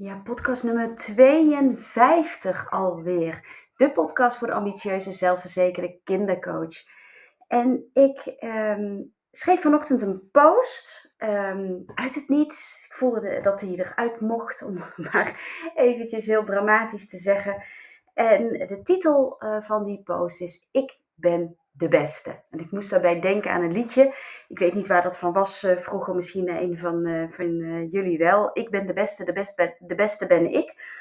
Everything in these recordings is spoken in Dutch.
Ja, podcast nummer 52 alweer. De podcast voor de ambitieuze, zelfverzekerde kindercoach. En ik ehm, schreef vanochtend een post ehm, uit het niets. Ik voelde dat hij eruit mocht, om maar eventjes heel dramatisch te zeggen. En de titel uh, van die post is Ik ben de beste. En ik moest daarbij denken aan een liedje. Ik weet niet waar dat van was uh, vroeger, misschien een van, uh, van jullie wel. Ik ben de beste, de, best de beste ben ik.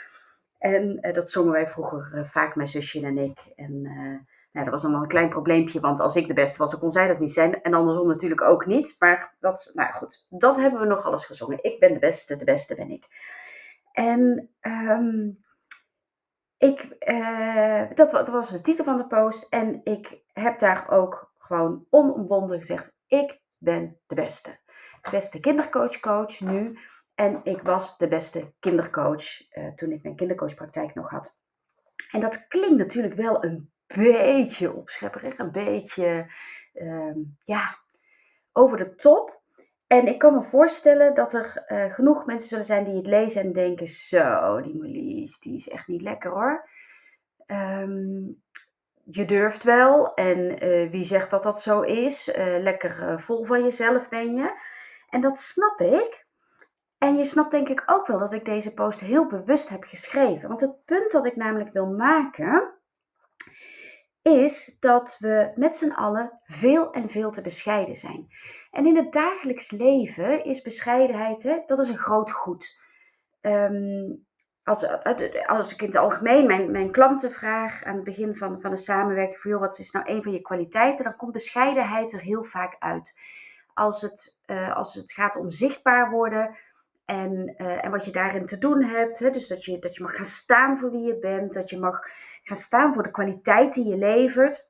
En dat zongen wij vroeger vaak, mijn zusje en ik. En nou, dat was allemaal een klein probleempje, want als ik de beste was, dan kon zij dat niet zijn. En andersom natuurlijk ook niet. Maar dat, nou goed, dat hebben we nog alles gezongen. Ik ben de beste, de beste ben ik. En um, ik, uh, dat, dat, was de titel van de post. En ik heb daar ook gewoon onomwonden gezegd: Ik ben de beste. De beste kindercoach coach nu. En ik was de beste kindercoach uh, toen ik mijn kindercoachpraktijk nog had. En dat klinkt natuurlijk wel een beetje opschepperig, een beetje uh, ja, over de top. En ik kan me voorstellen dat er uh, genoeg mensen zullen zijn die het lezen en denken: Zo, die Marlies, die is echt niet lekker hoor. Um, je durft wel en uh, wie zegt dat dat zo is? Uh, lekker vol van jezelf ben je. En dat snap ik. En je snapt denk ik ook wel dat ik deze post heel bewust heb geschreven. Want het punt dat ik namelijk wil maken is dat we met z'n allen veel en veel te bescheiden zijn. En in het dagelijks leven is bescheidenheid, hè, dat is een groot goed. Um, als, als ik in het algemeen mijn, mijn klanten vraag aan het begin van, van de samenwerking: voor joh, wat is nou een van je kwaliteiten? Dan komt bescheidenheid er heel vaak uit. Als het, uh, als het gaat om zichtbaar worden en, uh, en wat je daarin te doen hebt. Hè, dus dat je, dat je mag gaan staan voor wie je bent, dat je mag gaan staan voor de kwaliteit die je levert.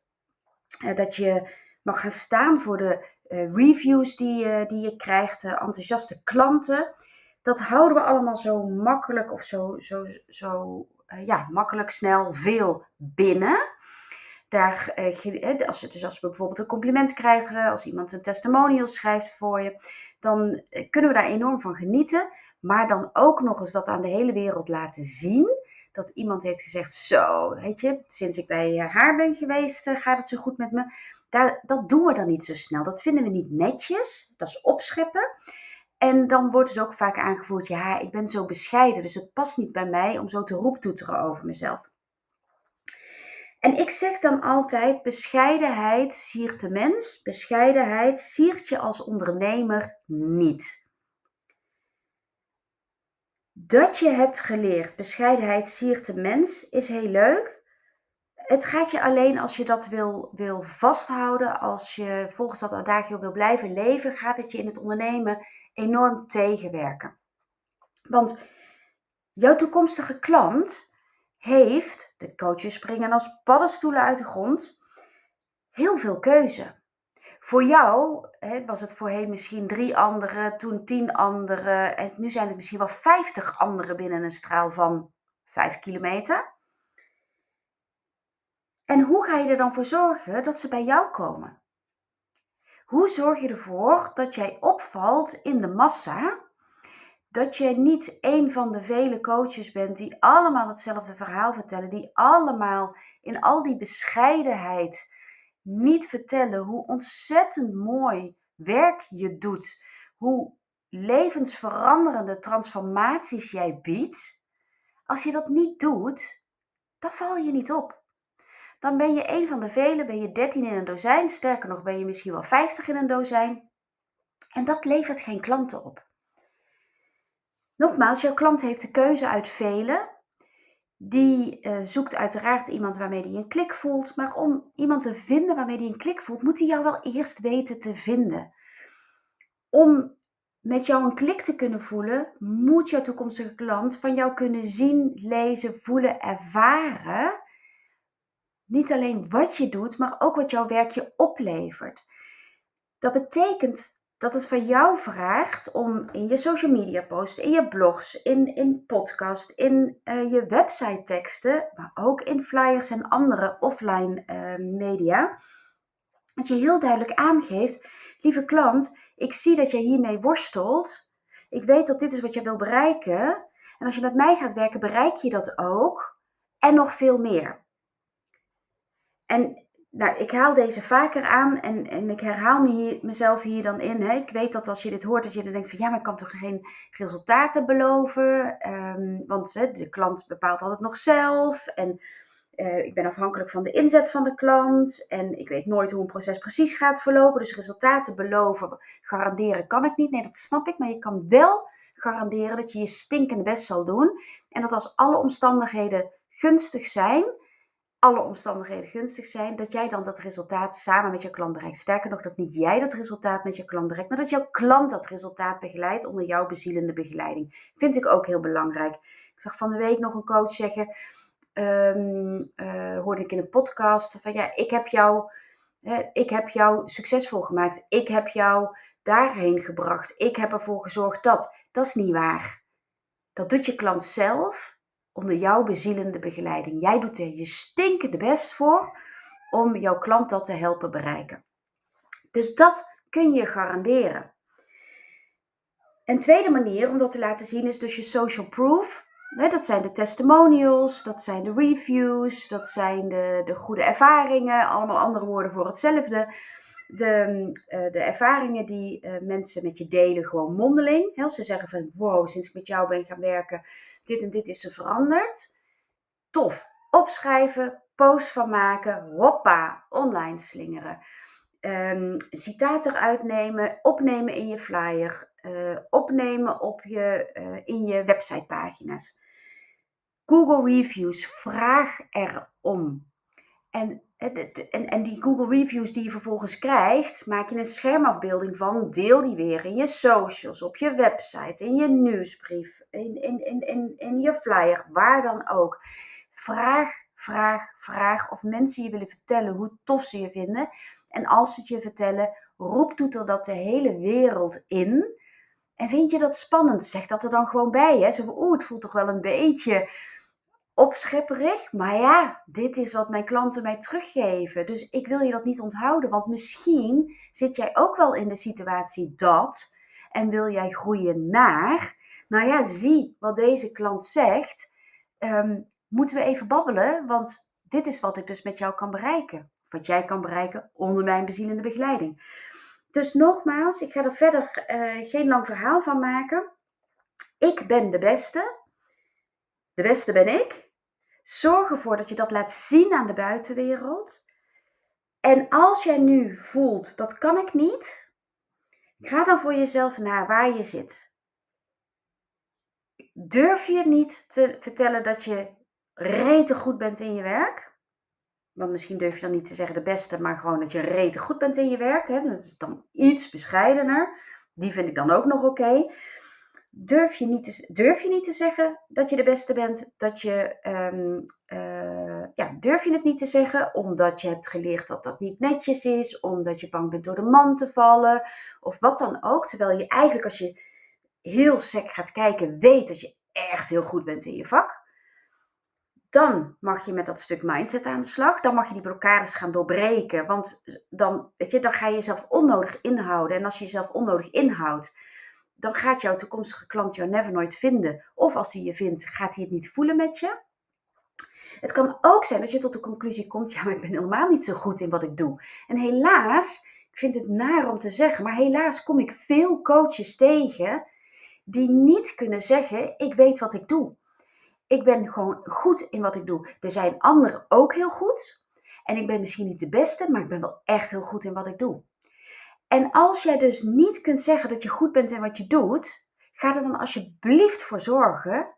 Uh, dat je mag gaan staan voor de uh, reviews die, die je krijgt, enthousiaste klanten. Dat houden we allemaal zo makkelijk of zo, zo, zo ja, makkelijk snel veel binnen. Daar, als, dus als we bijvoorbeeld een compliment krijgen, als iemand een testimonial schrijft voor je, dan kunnen we daar enorm van genieten. Maar dan ook nog eens dat aan de hele wereld laten zien dat iemand heeft gezegd: Zo, weet je, sinds ik bij haar ben geweest, eh, gaat het zo goed met me. Daar, dat doen we dan niet zo snel. Dat vinden we niet netjes. Dat is opscheppen. En dan wordt dus ook vaak aangevoerd: ja, ik ben zo bescheiden, dus het past niet bij mij om zo te roeptoeteren over mezelf. En ik zeg dan altijd: bescheidenheid siert de mens, bescheidenheid siert je als ondernemer niet dat je hebt geleerd, bescheidenheid siert de mens, is heel leuk. Het gaat je alleen als je dat wil, wil vasthouden, als je volgens dat adagio wil blijven leven, gaat het je in het ondernemen enorm tegenwerken. Want jouw toekomstige klant heeft, de coaches springen als paddenstoelen uit de grond, heel veel keuze. Voor jou hè, was het voorheen misschien drie anderen, toen tien anderen. En nu zijn het misschien wel vijftig anderen binnen een straal van vijf kilometer. En hoe ga je er dan voor zorgen dat ze bij jou komen? Hoe zorg je ervoor dat jij opvalt in de massa? Dat je niet een van de vele coaches bent die allemaal hetzelfde verhaal vertellen, die allemaal in al die bescheidenheid niet vertellen hoe ontzettend mooi werk je doet, hoe levensveranderende transformaties jij biedt, als je dat niet doet, dan val je niet op. Dan ben je een van de velen, ben je 13 in een dozijn, sterker nog ben je misschien wel 50 in een dozijn. En dat levert geen klanten op. Nogmaals, jouw klant heeft de keuze uit velen die uh, zoekt uiteraard iemand waarmee hij een klik voelt. Maar om iemand te vinden waarmee hij een klik voelt, moet hij jou wel eerst weten te vinden. Om met jou een klik te kunnen voelen, moet jouw toekomstige klant van jou kunnen zien, lezen, voelen, ervaren. Niet alleen wat je doet, maar ook wat jouw werkje oplevert. Dat betekent dat het van jou vraagt om in je social media posts, in je blogs, in, in podcast, in uh, je website teksten, maar ook in flyers en andere offline uh, media, dat je heel duidelijk aangeeft, lieve klant, ik zie dat jij hiermee worstelt. Ik weet dat dit is wat je wil bereiken. En als je met mij gaat werken, bereik je dat ook en nog veel meer. En nou, ik haal deze vaker aan en, en ik herhaal me hier, mezelf hier dan in. Hè. Ik weet dat als je dit hoort, dat je dan denkt van ja, maar ik kan toch geen resultaten beloven. Um, want hè, de klant bepaalt altijd nog zelf. En uh, ik ben afhankelijk van de inzet van de klant. En ik weet nooit hoe een proces precies gaat verlopen. Dus resultaten beloven, garanderen kan ik niet. Nee, dat snap ik. Maar je kan wel garanderen dat je je stinkende best zal doen. En dat als alle omstandigheden gunstig zijn alle omstandigheden gunstig zijn, dat jij dan dat resultaat samen met je klant bereikt. Sterker nog, dat niet jij dat resultaat met je klant bereikt, maar dat jouw klant dat resultaat begeleidt onder jouw bezielende begeleiding. Vind ik ook heel belangrijk. Ik zag van de week nog een coach zeggen, um, uh, hoorde ik in een podcast, van ja, ik heb jou, ik heb jou succesvol gemaakt. Ik heb jou daarheen gebracht. Ik heb ervoor gezorgd dat. Dat is niet waar. Dat doet je klant zelf onder jouw bezielende begeleiding. Jij doet er je stinkende best voor om jouw klant dat te helpen bereiken. Dus dat kun je garanderen. Een tweede manier om dat te laten zien is dus je social proof. Dat zijn de testimonials, dat zijn de reviews, dat zijn de, de goede ervaringen, allemaal andere woorden voor hetzelfde. De, uh, de ervaringen die uh, mensen met je delen, gewoon mondeling. Ze zeggen van wow, sinds ik met jou ben gaan werken, dit en dit is er veranderd. Tof. Opschrijven, post van maken, hoppa, online slingeren. Um, citaat eruit nemen, opnemen in je flyer, uh, opnemen op je, uh, in je websitepagina's. Google Reviews, vraag erom. En, en, en die Google Reviews die je vervolgens krijgt, maak je een schermafbeelding van. Deel die weer in je socials, op je website, in je nieuwsbrief, in, in, in, in, in je flyer, waar dan ook. Vraag, vraag, vraag of mensen je willen vertellen hoe tof ze je vinden. En als ze het je vertellen, roep toeter dat de hele wereld in. En vind je dat spannend? Zeg dat er dan gewoon bij. Hè? Zo oeh, het voelt toch wel een beetje opschepperig. Maar ja, dit is wat mijn klanten mij teruggeven. Dus ik wil je dat niet onthouden. Want misschien zit jij ook wel in de situatie dat. En wil jij groeien naar. Nou ja, zie wat deze klant zegt. Um, moeten we even babbelen? Want dit is wat ik dus met jou kan bereiken. Wat jij kan bereiken onder mijn bezielende begeleiding. Dus nogmaals, ik ga er verder uh, geen lang verhaal van maken. Ik ben de beste. De beste ben ik. Zorg ervoor dat je dat laat zien aan de buitenwereld. En als jij nu voelt, dat kan ik niet, ga dan voor jezelf naar waar je zit. Durf je niet te vertellen dat je rete goed bent in je werk? Want misschien durf je dan niet te zeggen de beste, maar gewoon dat je rete goed bent in je werk. Hè? Dat is dan iets bescheidener. Die vind ik dan ook nog oké durf je, niet te, durf je niet te zeggen dat je de beste bent. Dat je, um, uh, ja, durf je het niet te zeggen omdat je hebt geleerd dat dat niet netjes is. Omdat je bang bent door de man te vallen. Of wat dan ook. Terwijl je eigenlijk als je heel sec gaat kijken weet dat je echt heel goed bent in je vak. Dan mag je met dat stuk mindset aan de slag. Dan mag je die blokkades gaan doorbreken. Want dan, weet je, dan ga je jezelf onnodig inhouden. En als je jezelf onnodig inhoudt dan gaat jouw toekomstige klant jou never nooit vinden. Of als hij je vindt, gaat hij het niet voelen met je. Het kan ook zijn dat je tot de conclusie komt: ja, maar ik ben helemaal niet zo goed in wat ik doe. En helaas, ik vind het naar om te zeggen, maar helaas kom ik veel coaches tegen die niet kunnen zeggen: ik weet wat ik doe. Ik ben gewoon goed in wat ik doe. Er zijn anderen ook heel goed. En ik ben misschien niet de beste, maar ik ben wel echt heel goed in wat ik doe. En als jij dus niet kunt zeggen dat je goed bent in wat je doet, ga er dan alsjeblieft voor zorgen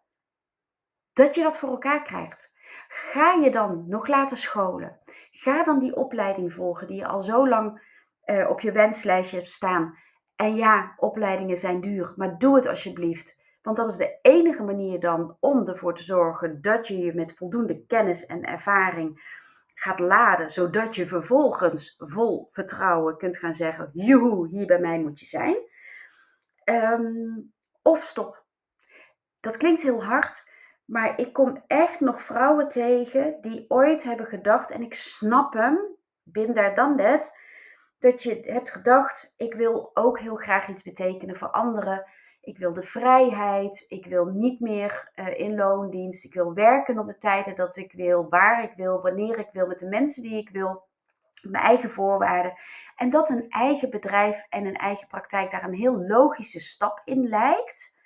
dat je dat voor elkaar krijgt. Ga je dan nog laten scholen. Ga dan die opleiding volgen die je al zo lang uh, op je wenslijstje hebt staan. En ja, opleidingen zijn duur, maar doe het alsjeblieft. Want dat is de enige manier dan om ervoor te zorgen dat je je met voldoende kennis en ervaring gaat laden, zodat je vervolgens vol vertrouwen kunt gaan zeggen: Joehoe, hier bij mij moet je zijn. Ehm, of stop. Dat klinkt heel hard, maar ik kom echt nog vrouwen tegen die ooit hebben gedacht, en ik snap hem, bin daar dan net, dat je hebt gedacht: ik wil ook heel graag iets betekenen voor anderen. Ik wil de vrijheid. Ik wil niet meer uh, in loondienst. Ik wil werken op de tijden dat ik wil, waar ik wil, wanneer ik wil, met de mensen die ik wil. Mijn eigen voorwaarden. En dat een eigen bedrijf en een eigen praktijk daar een heel logische stap in lijkt.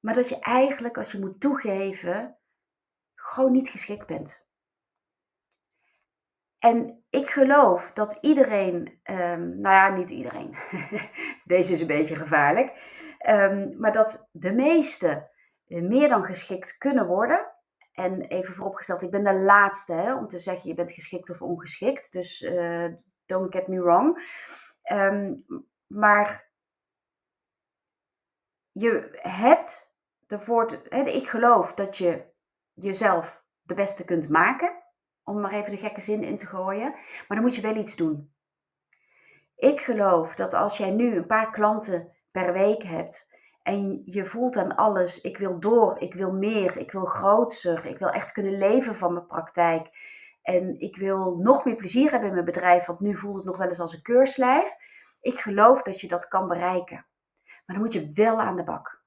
Maar dat je eigenlijk, als je moet toegeven, gewoon niet geschikt bent. En ik geloof dat iedereen, um, nou ja, niet iedereen, deze is een beetje gevaarlijk, um, maar dat de meesten meer dan geschikt kunnen worden. En even vooropgesteld, ik ben de laatste hè, om te zeggen je bent geschikt of ongeschikt, dus uh, don't get me wrong. Um, maar je hebt ervoor, hè, ik geloof dat je jezelf de beste kunt maken om maar even de gekke zin in te gooien. Maar dan moet je wel iets doen. Ik geloof dat als jij nu een paar klanten per week hebt en je voelt aan alles, ik wil door, ik wil meer, ik wil groter, ik wil echt kunnen leven van mijn praktijk. En ik wil nog meer plezier hebben in mijn bedrijf, want nu voelt het nog wel eens als een keurslijf. Ik geloof dat je dat kan bereiken. Maar dan moet je wel aan de bak.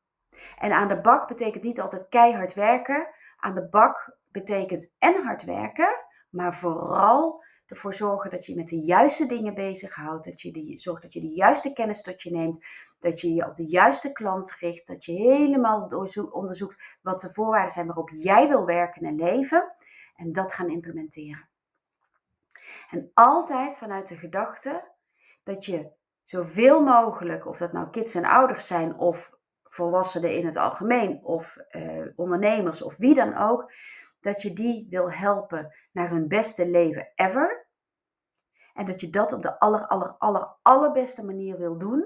En aan de bak betekent niet altijd keihard werken. Aan de bak betekent en hard werken, maar vooral ervoor zorgen dat je met de juiste dingen bezighoudt. Dat je die, zorgt dat je de juiste kennis tot je neemt. Dat je je op de juiste klant richt. Dat je helemaal onderzoekt wat de voorwaarden zijn waarop jij wil werken en leven. En dat gaan implementeren. En altijd vanuit de gedachte dat je zoveel mogelijk, of dat nou kids en ouders zijn, of volwassenen in het algemeen, of eh, ondernemers, of wie dan ook, dat je die wil helpen naar hun beste leven ever. En dat je dat op de aller, aller, aller, allerbeste manier wil doen.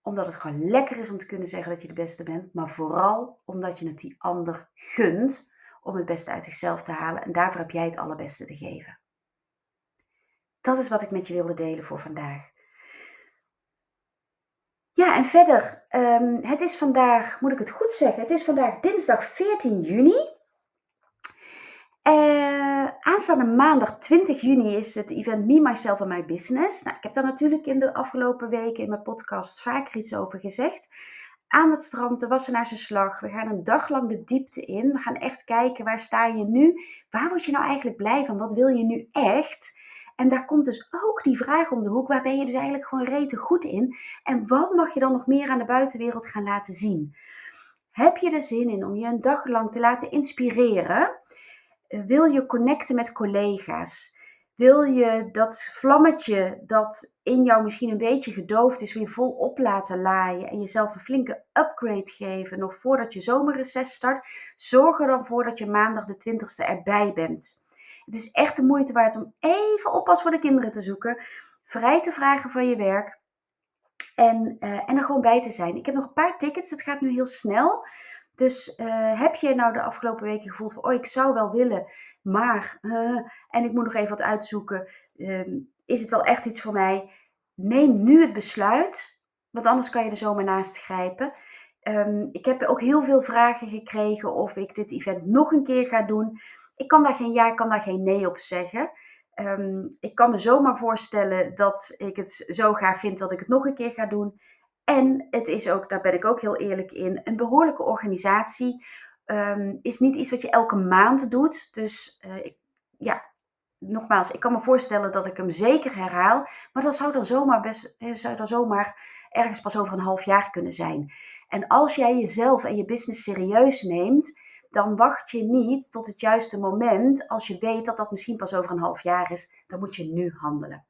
Omdat het gewoon lekker is om te kunnen zeggen dat je de beste bent. Maar vooral omdat je het die ander gunt om het beste uit zichzelf te halen. En daarvoor heb jij het allerbeste te geven. Dat is wat ik met je wilde delen voor vandaag. Ja, en verder, um, het is vandaag, moet ik het goed zeggen, het is vandaag dinsdag 14 juni. Aanstaande maandag 20 juni is het event Me, Myself and My Business. Nou, ik heb daar natuurlijk in de afgelopen weken in mijn podcast vaker iets over gezegd. Aan het strand, de Wassenaarse Slag. We gaan een dag lang de diepte in. We gaan echt kijken, waar sta je nu? Waar word je nou eigenlijk blij van? Wat wil je nu echt? En daar komt dus ook die vraag om de hoek, waar ben je dus eigenlijk gewoon rete goed in? En wat mag je dan nog meer aan de buitenwereld gaan laten zien? Heb je er zin in om je een dag lang te laten inspireren? Eh, wil je connecten met collega's? Wil je dat vlammetje dat in jou misschien een beetje gedoofd is, weer volop laten laaien en jezelf een flinke upgrade geven nog voordat je zomerreces start? Zorg er dan voor dat je maandag de 20ste erbij bent. Het is echt de moeite waard om even oppas voor de kinderen te zoeken, vrij te vragen van je werk en, uh, en er gewoon bij te zijn. Ik heb nog een paar tickets, het gaat nu heel snel. Dus uh, heb je nou de afgelopen weken gevoeld van, oh ik zou wel willen, maar, uh, en ik moet nog even wat uitzoeken, uh, is het wel echt iets voor mij? Neem nu het besluit, want anders kan je er zomaar naast grijpen. Um, ik heb ook heel veel vragen gekregen of ik dit event nog een keer ga doen. Ik kan daar geen ja, ik kan daar geen nee op zeggen. Um, ik kan me zomaar voorstellen dat ik het zo gaaf vind dat ik het nog een keer ga doen. En het is ook, daar ben ik ook heel eerlijk in, een behoorlijke organisatie. Um, is niet iets wat je elke maand doet. Dus uh, ik, ja, nogmaals, ik kan me voorstellen dat ik hem zeker herhaal. Maar dat zou dan zomaar, best, eh, zou dan zomaar ergens pas over een half jaar kunnen zijn. En als jij jezelf en je business serieus neemt, dan wacht je niet tot het juiste moment. Als je weet dat dat misschien pas over een half jaar is, dan moet je nu handelen.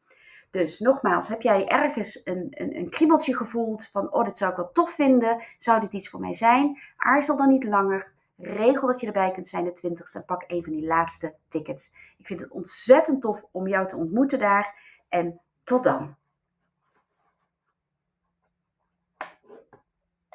Dus nogmaals, heb jij ergens een, een, een kriebeltje gevoeld van, oh, dit zou ik wel tof vinden, zou dit iets voor mij zijn? Aarzel dan niet langer. Regel dat je erbij kunt zijn de 20ste en pak een van die laatste tickets. Ik vind het ontzettend tof om jou te ontmoeten daar en tot dan.